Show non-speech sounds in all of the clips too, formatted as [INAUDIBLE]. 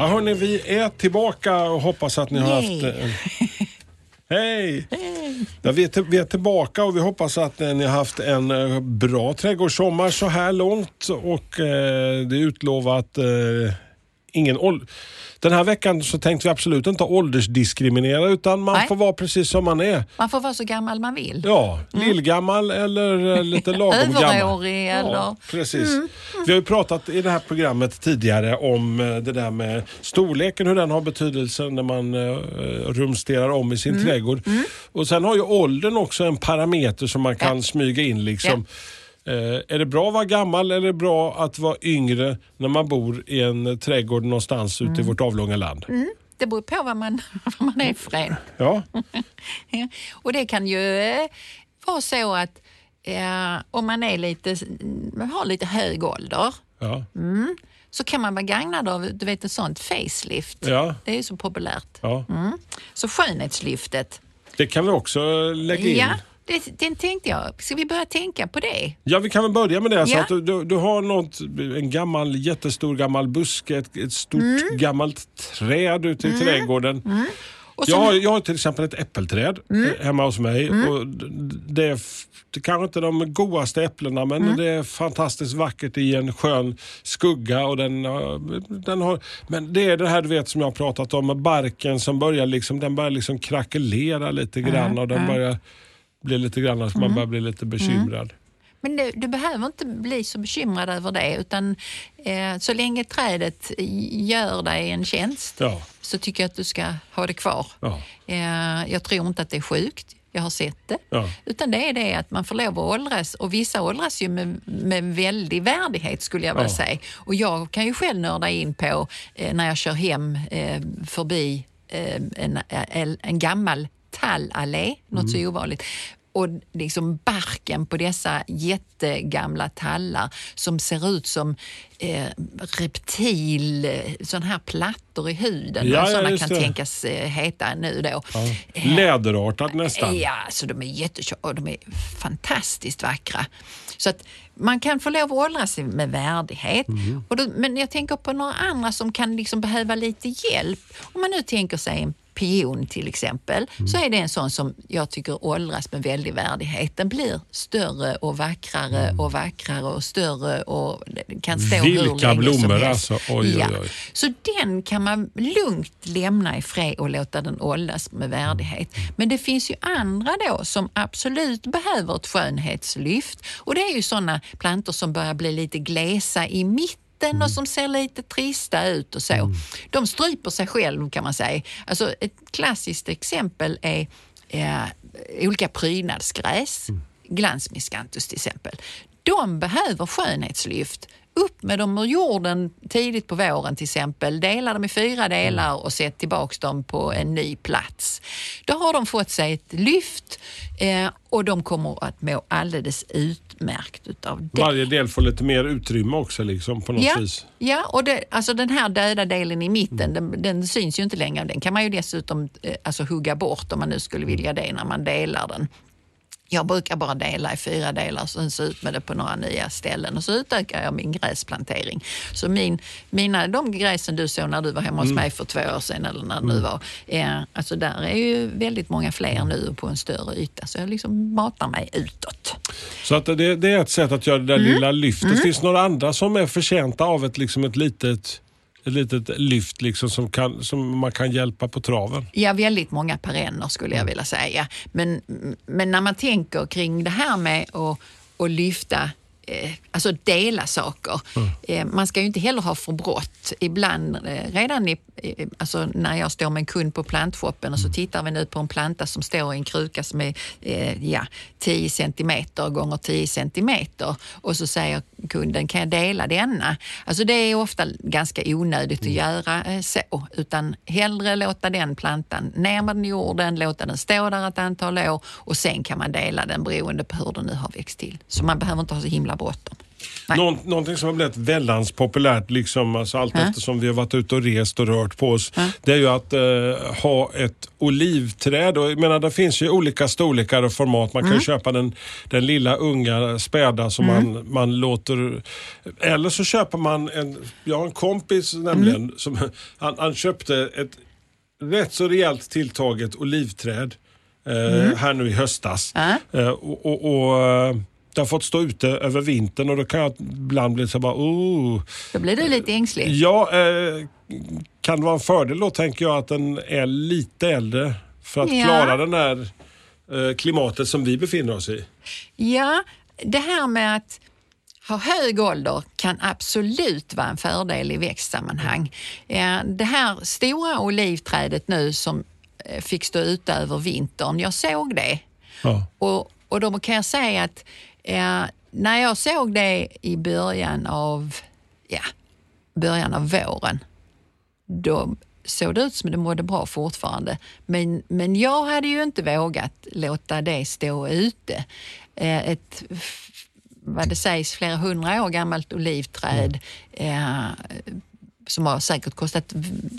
Ja, hörni, vi är tillbaka och hoppas att ni har haft... eh, [LAUGHS] Hej! Ja, vi, är till, vi är tillbaka och vi hoppas att eh, ni har haft en eh, bra trädgårdssommar så här långt och eh, det är utlovat ingen ålder. Den här veckan så tänkte vi absolut inte åldersdiskriminera utan man Nej. får vara precis som man är. Man får vara så gammal man vill. Ja, lillgammal eller eh, lite lagom gammal. Överårig eller... Ja, precis. Vi har ju pratat i det här programmet tidigare om eh, det där med storleken, hur den har betydelse när man eh, rumsterar om i sin trädgård. Och Sen har ju åldern också en parameter som man kan smyga in. liksom. Eh, är det bra att vara gammal eller är det bra att vara yngre när man bor i en trädgård någonstans ute i vårt avlånga land? Det beror på vad man, [LAUGHS] vad man är för en. Ja, [LAUGHS] Ja. Och det kan ju eh, vara så att eh, om man är lite, har lite hög ålder ja, så kan man vara gagnad av du vet, ett sånt facelift. ja, Det är ju så populärt. ja. Så skönhetslyftet. Det kan vi också lägga in. Ja, det, det tänkte jag. Ska vi börja tänka på det? Ja, vi kan väl börja med det. Så Ja. att du, du, har något, en gammal, jättestor gammal buske, ett, ett stort Mm. gammalt träd ute i trädgården. Och Jag så, har, jag har till exempel ett äppelträd Mm. eh, hemma hos mig. Och d- det är det kanske inte de godaste äpplena men Mm. det är fantastiskt vackert i en skön skugga. Och den, den har, men det är det här du vet som jag har pratat om med barken som börjar, liksom, den börjar liksom krackelera lite grann och den börjar bli lite grann Mm. man börjar bli lite bekymrad. Men du, du behöver inte bli så bekymrad över det utan eh, så länge trädet gör dig en tjänst Ja. så tycker jag att du ska ha det kvar. Ja. Eh, jag tror inte att det är sjukt. Jag har sett det. Ja. Utan det är det att man får lov att åldras och vissa åldras ju med, med väldig värdighet skulle jag vilja Ja. säga. Och jag kan ju själv nörda in på eh, när jag kör hem eh, förbi eh, en, en, en gammal tallallé, något så ovanligt. Och liksom barken på dessa jättegamla tallar som ser ut som eh, reptil, eh, sån här plattor i huden. Ja, ja, sådana just kan det. tänkas eh, heta nu då. Eh, Läderartat nästan. Ja, så de är jättetjocka och de är fantastiskt vackra. Så att man kan få lov att åldras med värdighet. Mm. Då, men jag tänker på några andra som kan liksom behöva lite hjälp. Om man nu tänker sig en pion till exempel, Mm. så är det en sån som jag tycker åldras med väldig värdighet. Den blir större och vackrare Mm. och vackrare och större och kan stå hur Vilka länge blommor som helst. alltså. Oj, ja. oj, oj. Så den kan man lugnt lämna i fred och låta den åldras med värdighet. Men det finns ju andra då som absolut behöver ett skönhetslyft och det är ju sådana plantor som börjar bli lite glesa i mitten och som ser lite trista ut och så. De stryper sig själv kan man säga. Alltså ett klassiskt exempel är eh, olika prydnadsgräs, glansmiscanthus till exempel. De behöver skönhetslyft. Upp med dem ur jorden tidigt på våren till exempel. Dela dem i fyra delar och sätt tillbaks dem på en ny plats. Då har de fått sig ett lyft eh, och de kommer att må alldeles utmärkt utav det. Varje del får lite mer utrymme också liksom på något Ja, vis. ja och det, alltså den här döda delen i mitten, den, den syns ju inte längre. Den kan man ju dessutom eh, alltså, hugga bort om man nu skulle vilja det när man delar den. Jag brukar bara dela i fyra delar sen så ut med det på några nya ställen och så utökar jag min gräsplantering. Så min, mina, de gräsen du såg när du var hemma hos mig för två år sedan eller när det nu var, eh, alltså där är ju väldigt många fler nu på en större yta så jag liksom matar mig utåt. Så att det, det är ett sätt att göra det där Mm. lilla lyftet. Finns det några andra som är förtjänta av ett, liksom ett, litet, ett litet lyft liksom, som, kan, som man kan hjälpa på traven? Ja, väldigt många perenner skulle jag vilja säga. Men, men när man tänker kring det här med att, att lyfta alltså dela saker. Eh, man ska ju inte heller ha för brått. Ibland, eh, redan i, eh, alltså när jag står med en kund på plantshoppen och så tittar vi nu på en planta som står i en kruka som är eh, ja, 10 centimeter gånger 10 centimeter och så säger kunden, kan jag dela denna? Alltså det är ofta ganska onödigt att göra eh, så, utan hellre låta den plantan ner med den i jorden, låta den stå där ett antal år och sen kan man dela den beroende på hur den nu har växt till. Så man behöver inte ha så himla Nej. Någon, någonting som har blivit väldans populärt, liksom, alltså allt Ja. eftersom vi har varit ute och rest och rört på oss, det är ju att eh, ha ett olivträd. Och, jag menar, det finns ju olika storlekar och format. Man kan Mm. köpa den, den lilla unga späda som man, man låter... Eller så köper man en... Jag har en kompis nämligen, Mm. som, han, han köpte ett rätt så rejält tilltaget olivträd eh, här nu i höstas. Mm. Eh, och, och, och, eh, det har fått stå ute över vintern och då kan jag ibland bli så bara, oh. Då blir du lite ängslig. Ja, eh, kan det vara en fördel då tänker jag att den är lite äldre för att Ja. klara den här eh, klimatet som vi befinner oss i. Ja, det här med att ha hög ålder kan absolut vara en fördel i växtsammanhang. Eh, Det här stora olivträdet nu som eh, fick stå ute över vintern, jag såg det. Ja. Och, och då kan jag säga att eh, när jag såg det i början av, ja, början av våren, då såg det ut som det mådde bra fortfarande. Men, men jag hade ju inte vågat låta det stå ute. Eh, ett, vad det sägs, flera hundra år gammalt olivträd eh, som har säkert kostat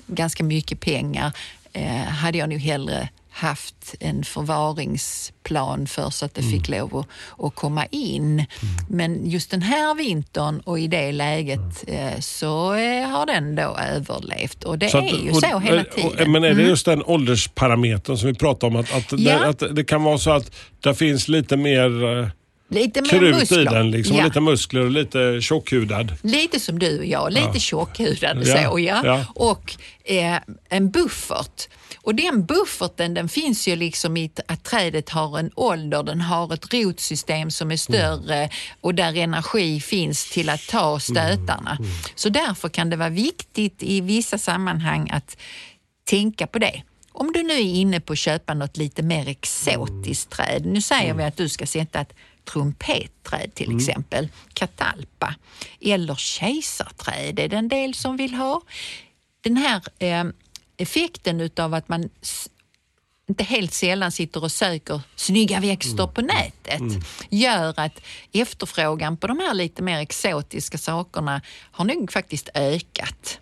ganska mycket pengar eh, hade jag nog hellre haft en förvaringsplan för så att det fick Mm. lov att, att komma in. Men just den här vintern och i det läget eh, så eh, har den då överlevt och det Så är att- ju och- så hela och- tiden. Mm. Men är det just den åldersparametern som vi pratar om? Att, att, Ja. det, att det kan vara så att det finns lite mer eh, Lite mer krut muskler. i den, liksom, ja. lite muskler och lite tjockhudad. Lite som du och jag, lite tjockhudad Ja, så ja. ja. Och eh, en buffert. Och den bufferten den finns ju liksom i att trädet har en ålder, den har ett rotsystem som är större och där energi finns till att ta stötarna. Så därför kan det vara viktigt i vissa sammanhang att tänka på det. Om du nu är inne på att köpa något lite mer exotiskt träd. Nu säger vi att du ska sätta ett trumpetträd till exempel, katalpa. Eller kejsarträd är det en del som vill ha. Den här eh, effekten utav att man inte helt sällan sitter och söker snygga växter på nätet gör att efterfrågan på de här lite mer exotiska sakerna har nog faktiskt ökat.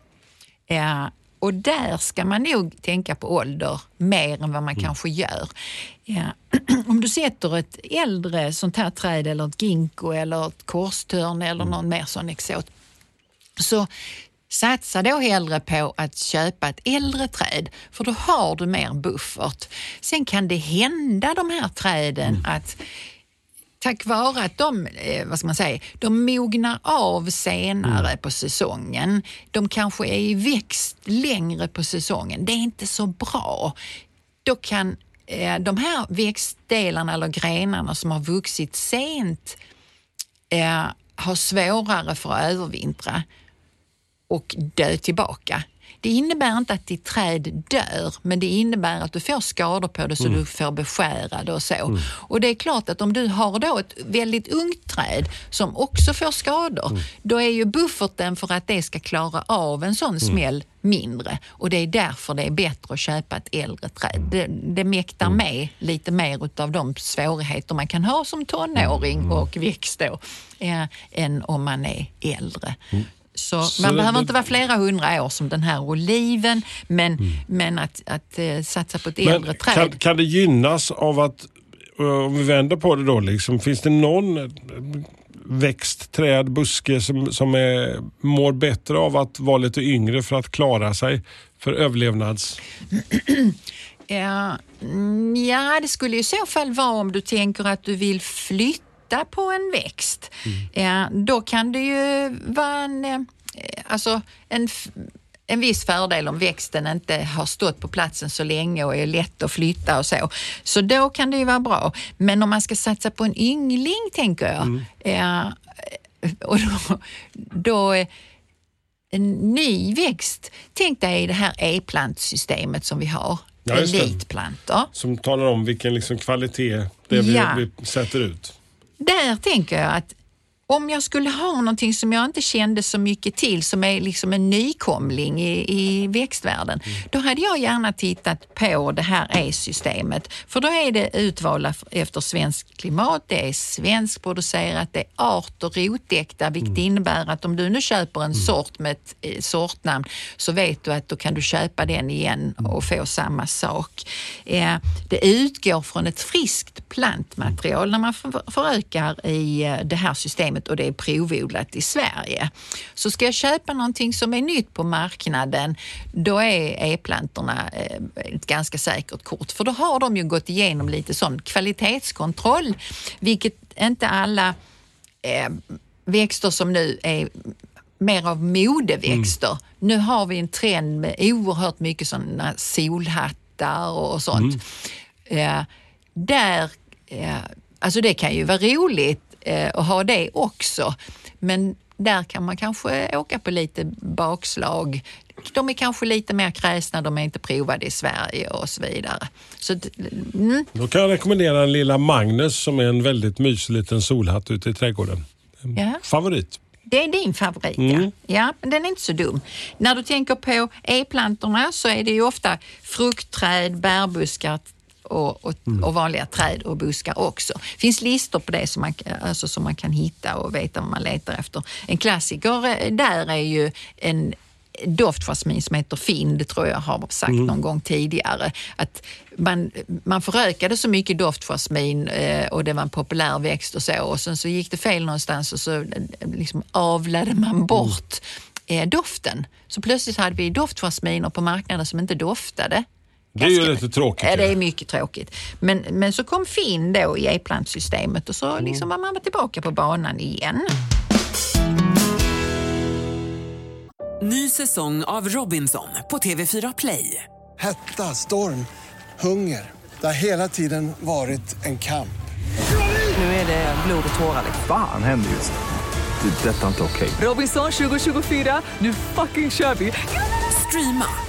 Ja, och där ska man nog tänka på ålder mer än vad man kanske gör. Ja. [CLEARS THROAT] Om du sätter ett äldre sånt här träd eller ett ginkgo eller ett korstörn eller någon mer sån exot så satsa då hellre på att köpa ett äldre träd för då har du mer buffert. Sen kan det hända de här träden att tack vare att de, eh, vad ska man säga, de mognar av senare på säsongen. De kanske är i växt längre på säsongen. Det är inte så bra. Då kan eh, de här växtdelarna eller grenarna som har vuxit sent eh, ha svårare för att övervintra och dö tillbaka. Det innebär inte att ditt träd dör, men det innebär att du får skador på det så du får beskära det och så. Och det är klart att om du har då ett väldigt ungt träd som också får skador, då är ju bufferten för att det ska klara av en sån smäll mindre. Och det är därför det är bättre att köpa ett äldre träd. Det, det mäktar med lite mer utav de svårigheter man kan ha som tonåring och växt då, eh, än om man är äldre. Så, Så man behöver det- inte vara flera hundra år som den här oliven, men, men att, att eh, satsa på ett äldre Men träd. kan, kan det gynnas av att, eh, om vi vänder på det då, liksom, finns det någon eh, växt, träd, buske som, som är, mår bättre av att vara lite yngre för att klara sig för överlevnads... [CLEARS THROAT] Ja, mm, ja, det skulle i så fall vara om du tänker att du vill flytta på en växt. Ja, då kan det ju vara en, eh, alltså en, en viss fördel om växten inte har stått på platsen så länge och är lätt att flytta och så. Så då kan det ju vara bra. Men om man ska satsa på en yngling, tänker jag, ja, och då, då eh, en ny växt, tänk dig det här e-plantsystemet som vi har. Ja. Elitplantor. Som talar om vilken liksom kvalitet det är vi, Ja. vi sätter ut. Där tänker jag att om jag skulle ha någonting som jag inte kände så mycket till, som är liksom en nykomling i, i växtvärlden, då hade jag gärna tittat på det här E-systemet. För då är det utvalt efter svenskt klimat, det är svenskproducerat, det är art och rotdäckta, vilket innebär att om du nu köper en sort med ett eh, sortnamn så vet du att då kan du köpa den igen och få samma sak. Eh, det utgår från ett friskt plantmaterial när man för- förökar i eh, det här systemet och det är provodlat i Sverige. Så ska jag köpa någonting som är nytt på marknaden, då är e-plantorna eh, ett ganska säkert kort. För då har de ju gått igenom lite sån kvalitetskontroll, vilket inte alla eh, växter som nu är mer av modeväxter. Nu har vi en trend med oerhört mycket sådana solhattar och sånt. Eh, där, eh, alltså det kan ju vara roligt eh, att ha det också, men där kan man kanske åka på lite bakslag. De är kanske lite mer kräsna, de är inte provade i Sverige och så vidare. Så, mm, Då kan jag rekommendera den lilla Magnus som är en väldigt mysig liten solhatt ute i trädgården. ja. Favorit. Det är din favorit, Mm. ja. ja. Men den är inte så dum. När du tänker på e-plantorna så är det ju ofta fruktträd, bärbuskar och, och, Mm. och vanliga träd och buskar också. Det finns listor på det som man, alltså, som man kan hitta och veta vad man letar efter. En klassiker eh, där är ju en doftjasmin som heter Finn, det tror jag har sagt Mm. någon gång tidigare. Att man, man förökade så mycket doftjasmin eh, och det var en populär växt och så och sen så gick det fel någonstans och så eh, liksom avlade man bort eh, doften. Så plötsligt hade vi doftjasminer på marknaden som inte doftade. Det är ju lite tråkigt. Ja, det är mycket tråkigt. Men, men så kom Finn då i e-plantsystemet och så liksom var man tillbaka på banan igen. Ny säsong av Robinson på TV4 Play. Hetta, storm, hunger. Det har hela tiden varit en kamp. Nu är det blod och tårar. liksom. Fan händer just nu. Det. är Detta är inte okej. Robinson 2024, nu fucking kör vi! Streama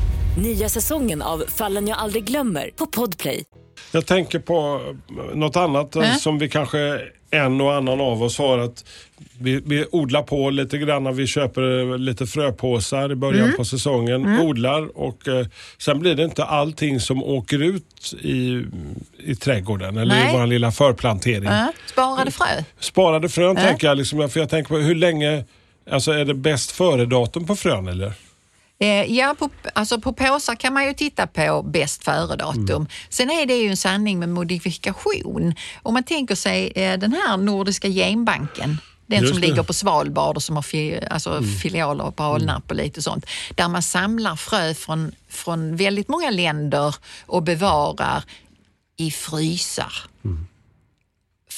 Nya säsongen av Fallen jag aldrig glömmer på Podplay. Jag tänker på något annat eh, Äh? som vi kanske en och annan av oss har. att vi, vi odlar på lite grann. Vi köper lite fröpåsar i början Mm. på säsongen. Odlar och eh, sen blir det inte allting som åker ut i, i trädgården eller Nej. i vår lilla förplantering. Ja, sparade frö. Sparade frön Äh? tänker jag. Liksom, för jag tänker på hur länge, alltså är det bäst före-datum på frön eller? Eh, ja, på, alltså på påsar kan man ju titta på bäst före-datum. Mm. Sen är det ju en sanning med modifikation. Om man tänker sig eh, den här Nordiska genbanken, den Just som det. ligger på Svalbard och som har fi, alltså Mm. filialer på Alnarp och lite sånt. Där man samlar frö från, från väldigt många länder och bevarar i frysar.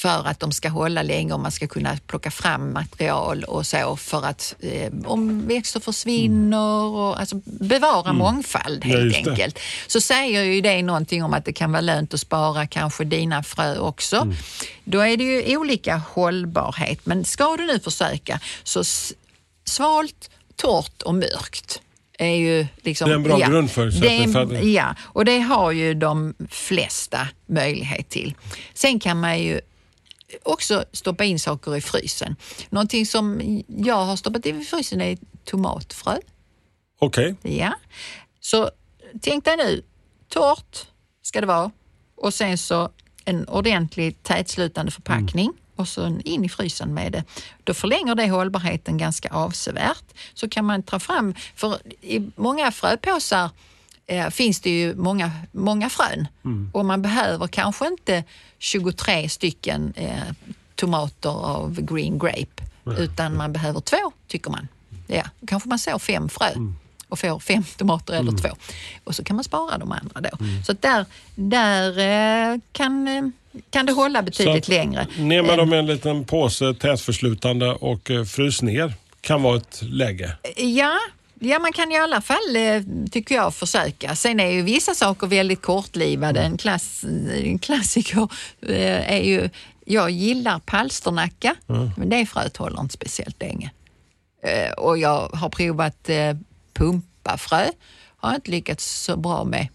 För att de ska hålla länge och man ska kunna plocka fram material och så för att eh, om växter försvinner och alltså bevara mångfald Mm. Ja, helt det. enkelt. Så säger ju det någonting om att det kan vara lönt att spara kanske dina frö också. Mm. Då är det ju olika hållbarhet. Men ska du nu försöka så svalt, torrt och mörkt är ju liksom... Det är en bra ja, grundförutsättning för Ja, och det har ju de flesta möjlighet till. Sen kan man ju också stoppa in saker i frysen. Någonting som jag har stoppat in i frysen är tomatfrö. Okej. Ja. Så tänk dig nu, torrt ska det vara och sen så en ordentlig tätslutande förpackning och så in i frysen med det. Då förlänger det hållbarheten ganska avsevärt. Så kan man ta fram, för i många fröpåsar eh, finns det ju många, många frön och man behöver kanske inte 23 stycken eh, tomater av green grape utan man behöver två, tycker man. Ja, kanske man sår fem frö och får fem [LAUGHS] tomater eller två. Och så kan man spara de andra då. Så att där, där eh, kan, eh, kan det hålla betydligt Så längre. Ner med än- dem i en liten påse tätförslutande och eh, frys ner kan vara ett läge. Ja, ja, man kan i alla fall, eh, tycker jag, försöka. Sen är ju vissa saker väldigt kortlivade. En, klass, en klassiker eh, är ju, jag gillar palsternacka, men det fröet håller inte speciellt länge. Eh, Och jag har provat pumpafrö, har inte lyckats så bra med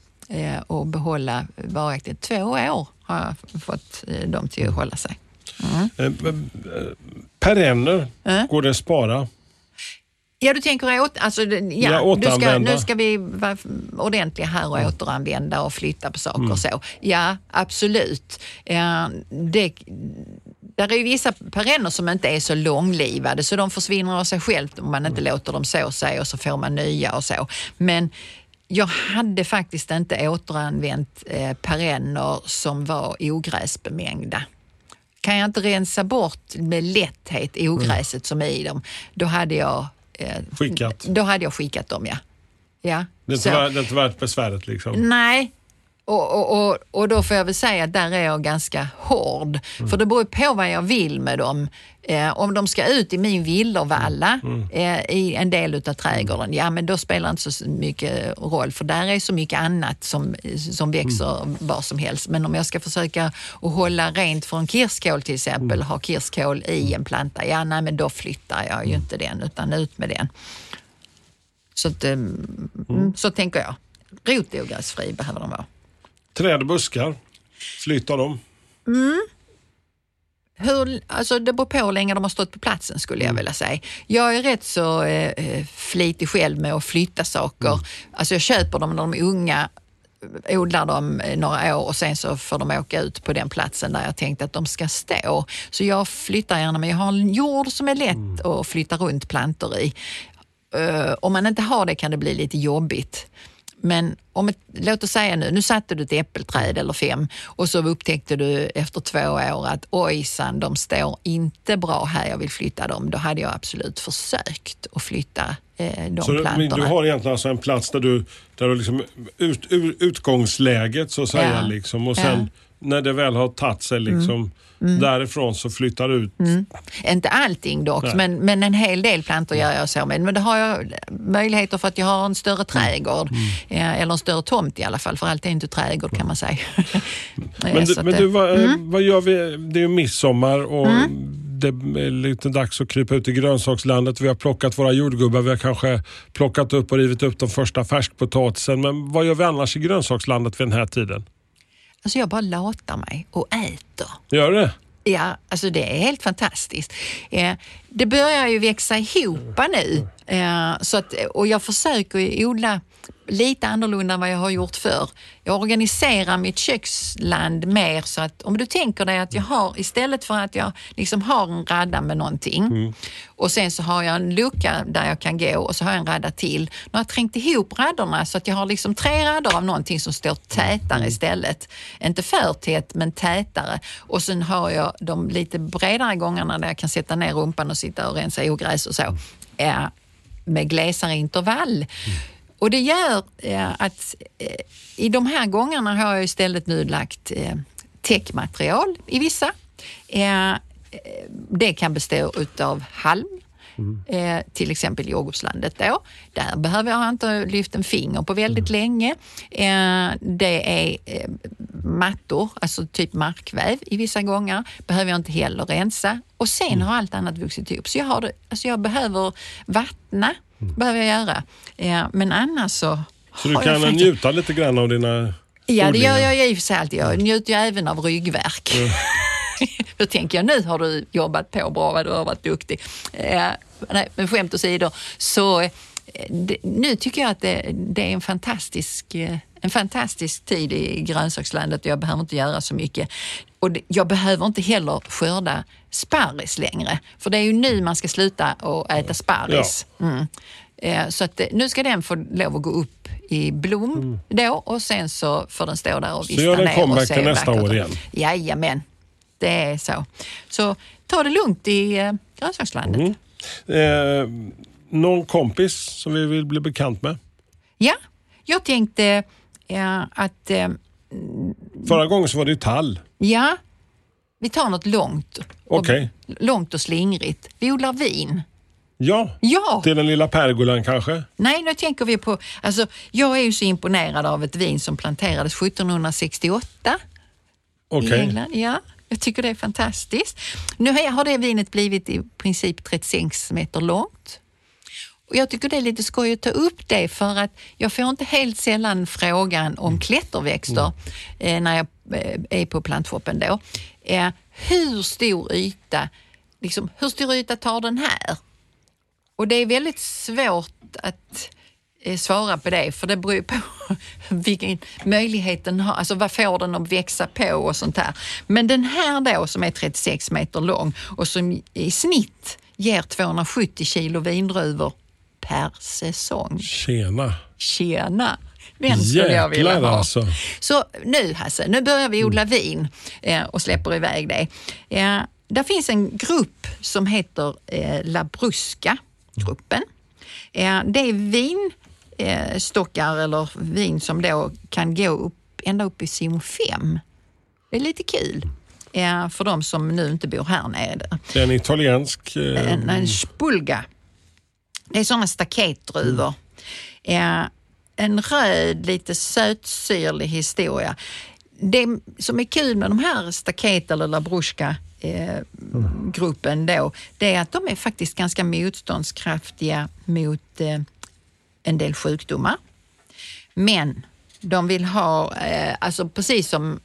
att behålla varaktigt. Två år har jag fått dem till att hålla sig. Eh, Perenner Mm. går det att spara. Ja, du tänker åt, alltså, Ja, ja, du ska, återanvända. nu ska vi vara ordentliga här och återanvända och flytta på saker och så. Ja, absolut. Ja, det, där är ju vissa perenner som inte är så långlivade så de försvinner av sig självt om man inte låter dem så sig och så får man nya och så. Men jag hade faktiskt inte återanvänt eh, perenner som var ogräsbemängda. Kan jag inte rensa bort med lätthet ogräset som är i dem, då hade jag Skickat. då hade jag skickat dem, ja. ja. Det är inte, Så- värt, det är inte värt besväret liksom. Nej, och, och, och, och då får jag väl säga att där är jag ganska hård. För det beror på vad jag vill med dem. Eh, om de ska ut i min villervalla eh, i en del utav trädgården, ja men då spelar det inte så mycket roll för där är så mycket annat som, som växer var som helst. Men om jag ska försöka att hålla rent från kirskål till exempel, ha kirskål i en planta, ja nej men då flyttar jag ju inte den utan ut med den. Så, att, eh, mm, så tänker jag. Rotogräsfri behöver de vara. Träd och buskar, flytta dem. Hur, alltså det beror på hur länge de har stått på platsen skulle jag vilja säga. Jag är rätt så eh, eh, flitig själv med att flytta saker. Alltså jag köper dem när de är unga, odlar dem eh, några år och sen så får de åka ut på den platsen där jag tänkt att de ska stå. Så jag flyttar gärna, men jag har en jord som är lätt att flytta runt plantor i. Eh, om man inte har det kan det bli lite jobbigt. Men om ett, låt oss säga nu, nu satte du ett äppelträd eller fem och så upptäckte du efter två år att ojsan, de står inte bra här, jag vill flytta dem. Då hade jag absolut försökt att flytta de Så du, plantorna. du har egentligen alltså en plats där du, där du liksom ut, utgångsläget så att säga. Ja. Liksom, och sen när det väl har tagit sig liksom, därifrån så flyttar du ut. Inte allting dock, Nej. men, men en hel del plantor gör jag så med. Men det har jag möjligheter för att jag har en större trädgård. Eh, eller en större tomt i alla fall, för allt är inte trädgård kan man säga. Eh, Men, [LAUGHS] du, men eh, du, vad, eh, vad gör vi? Det är ju midsommar och det är lite dags att krypa ut i grönsakslandet. Vi har plockat våra jordgubbar, vi har kanske plockat upp och rivit upp de första färskpotatisen. Men vad gör vi annars i grönsakslandet vid den här tiden? Alltså jag bara latar mig och äter. Gör det? Ja, alltså det är helt fantastiskt. Eh, det börjar ju växa ihop nu så att, och jag försöker odla lite annorlunda än vad jag har gjort förr. Jag organiserar mitt köksland mer så att om du tänker dig att jag har istället för att jag liksom har en radda med någonting och sen så har jag en lucka där jag kan gå och så har jag en radda till. Nu har jag trängt ihop raderna så att jag har liksom tre rader av någonting som står tätare istället. Inte för tätt men tätare. Och sen har jag de lite bredare gångarna där jag kan sätta ner rumpan och sitta och rensa ogräs och så. Eh, med glesare intervall. Och det gör eh, att eh, i de här gångerna har jag istället nu lagt eh, täckmaterial i vissa. Eh, eh, det kan bestå utav halm, eh, till exempel jordgubbslandet då. Där behöver jag inte lyft en finger på väldigt länge. Eh, det är eh, mattor, alltså typ markväv i vissa gånger, behöver jag inte heller rensa. Och sen har allt annat vuxit ihop. Så jag, har det, alltså jag behöver vattna, behöver jag göra. Eh, men annars så Så du jag kan faktiskt- njuta lite grann av dina Ja, det gör jag i och för sig alltid. Jag njuter ju även av ryggverk. [LAUGHS] Då tänker jag, nu har du jobbat på bra, vad du har varit duktig. Eh, nej, men skämt åsido, så eh, det, nu tycker jag att det, det är en fantastisk, eh, en fantastisk tid i grönsakslandet och jag behöver inte göra så mycket. Och det, jag behöver inte heller skörda sparris längre, för det är ju nu man ska sluta och äta sparris. Mm. Eh, Så att nu ska den få lov att gå upp i blom då och sen så får den stå där och Så vissna gör den ner comeback till nästa vackert år igen? Jajamän, det är så. Så ta det lugnt i, eh, grönsakslandet. Eh, någon kompis som vi vill bli bekant med? Ja, jag tänkte eh, att eh, Förra gången så var det ju tall. ja, vi tar något långt. och- Okej. Långt och slingrigt. Vi odlar vin. Ja, Ja! till den lilla pergolan kanske? Nej, nu tänker vi på... Alltså, jag är ju så imponerad av ett vin som planterades 1768 Okej. i England. Ja, jag tycker det är fantastiskt. Nu har det vinet blivit i princip 36 meter långt. Och jag tycker det är lite skoj att ta upp det för att jag får inte helt sällan frågan om klätterväxter eh, när jag eh, är på plantshoppen då. Eh, hur stor yta, liksom, hur stor yta tar den här? Och det är väldigt svårt att svara på det för det beror ju på [LAUGHS] vilken möjlighet den har, alltså vad får den att växa på och sånt här. Men den här då som är 36 meter lång och som i snitt ger 270 kilo vindruvor per säsong. Tjena. Tjena! Den skulle jag vilja ha. alltså. Så nu Hasse, nu börjar vi odla vin eh, och släpper iväg det. Eh, där finns en grupp som heter eh, Labruska-gruppen. Eh, det är eh, stockar eller vin som då kan gå upp, ända upp i zon 5. Det är lite kul eh, för de som nu inte bor här nere. Det är en italiensk... Eh, En, en spulga. Det är sådana staketdruvor. Eh, en röd, lite sötsyrlig historia. Det som är kul med de här staket eller labruska eh, gruppen då, det är att de är faktiskt ganska motståndskraftiga mot eh, en del sjukdomar. Men de vill ha, eh, alltså precis som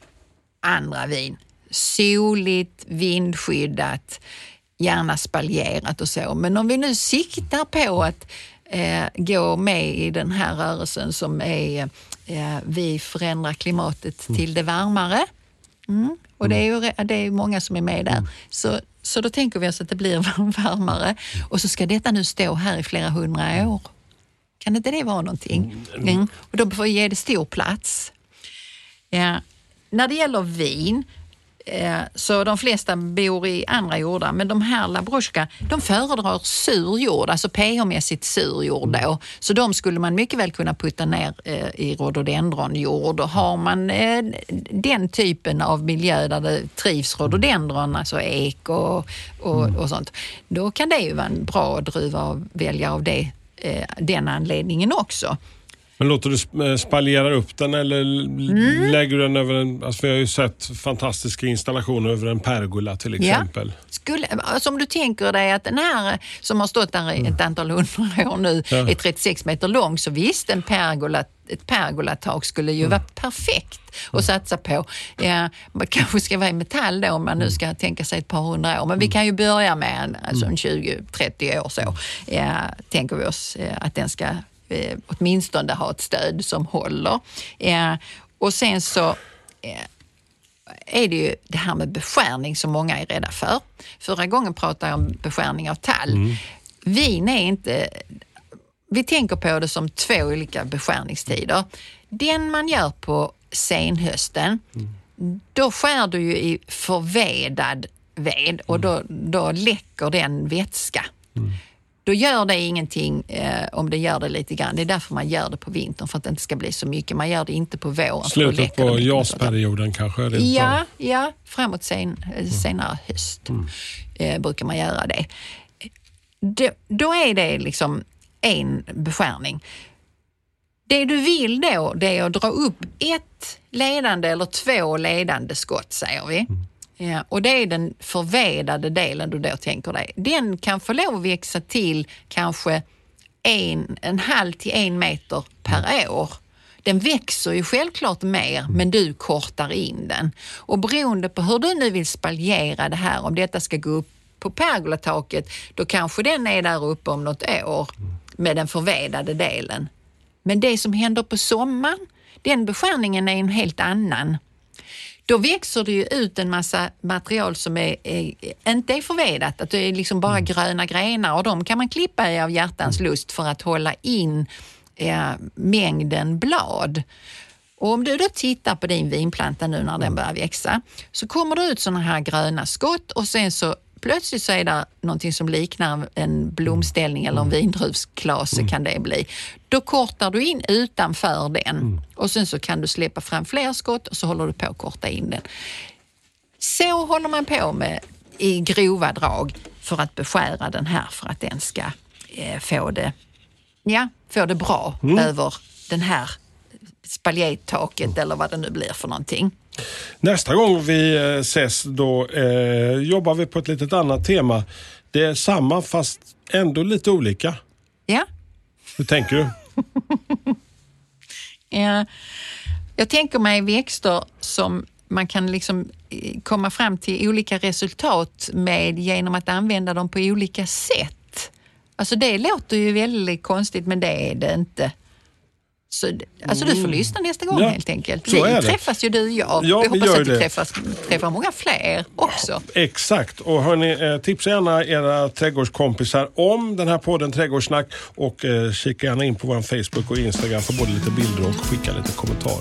andra vin, soligt, vindskyddat, gärna spaljerat och så. Men om vi nu siktar på att eh, gå med i den här rörelsen som är eh, vi förändrar klimatet till det varmare. Mm. Och det är ju re- det är många som är med där. Så, så då tänker vi oss att det blir [LAUGHS] varmare och så ska detta nu stå här i flera hundra år. Kan inte det vara någonting? Mm. Och då får vi ge det stor plats. Ja. När det gäller vin, eh, så de flesta bor i andra jordar, men de här labruska, de föredrar sur jord, alltså pH-mässigt sur jord då. Så de skulle man mycket väl kunna putta ner eh, i rhododendronjord. Och har man eh, den typen av miljö där det trivs rhododendron, alltså ek och, och, och sånt, då kan det ju vara en bra druva att välja av det, eh, den anledningen också. Men låter du eh, spaljera upp den eller Mm. lägger du den över en... Alltså vi har ju sett fantastiska installationer över en pergola till exempel. Skulle, alltså om du tänker dig att den här som har stått där i ett antal hundra år nu Ja. är 36 meter lång, så visst, en pergola, ett pergolatak skulle ju vara perfekt att satsa på. Ja, man kanske ska vara i metall då om man nu ska tänka sig ett par hundra år, men vi kan ju börja med en, alltså en 20-30 år så. Ja, tänker vi oss eh, att den ska eh, åtminstone ha ett stöd som håller. Ja, och sen så eh, är det ju det här med beskärning som många är rädda för. Förra gången pratade jag om beskärning av tall. Vin är inte... Vi tänker på det som två olika beskärningstider. Den man gör på senhösten, då skär du ju i förvedad ved och då, då läcker den vätska. Då gör det ingenting eh, om det gör det lite grann. Det är därför man gör det på vintern, för att det inte ska bli så mycket. Man gör det inte på våren. Slutet på. JAS-perioden kanske? rent av. Ja, ja, framåt sen, senare höst eh, brukar man göra det. Då, då är det liksom en beskärning. Det du vill då, det är att dra upp ett ledande eller två ledande skott, säger vi. Ja, och det är den förvedade delen du då tänker dig. Den kan få lov att växa till kanske en, en halv till en meter per år. Den växer ju självklart mer, men du kortar in den. Och beroende på hur du nu vill spaljera det här, om detta ska gå upp på pergolataket, då kanske den är där uppe om något år med den förvedade delen. Men det som händer på sommaren, den beskärningen är en helt annan. Då växer det ju ut en massa material som är, är, inte är förvedat, att det är liksom bara gröna grenar och de kan man klippa i av hjärtans lust för att hålla in eh, mängden blad. Och om du då tittar på din vinplanta nu när den börjar växa så kommer det ut sådana här gröna skott och sen så plötsligt så är det någonting som liknar en blomställning eller en vindruvsklase kan det bli. Då kortar du in utanför den och sen så kan du släppa fram fler skott och så håller du på att korta in den. Så håller man på med i grova drag för att beskära den här för att den ska eh, få, det, ja, få det bra över den här spaljetaket eller vad det nu blir för någonting. Nästa gång vi eh, ses då eh, jobbar vi på ett litet annat tema. Det är samma fast ändå lite olika. Ja, Hur tänker du? [LAUGHS] Ja, jag tänker mig växter som man kan liksom eh, komma fram till olika resultat med genom att använda dem på olika sätt. Alltså det låter ju väldigt konstigt men det är det inte. Så, alltså du får lyssna nästa gång Ja, helt enkelt. så Vi är det. träffas ju du och jag. Ja, vi vi hoppas gör att vi träffas, träffar många fler också. Exakt. Och hörni, eh, tipsa gärna era trädgårdskompisar om den här podden Trädgårdssnack och eh, kika gärna in på vår Facebook och Instagram för både lite bilder och skicka lite kommentarer.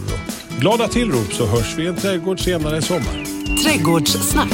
Och glada tillrop så hörs vi i en trädgård senare i sommar. Trädgårdssnack.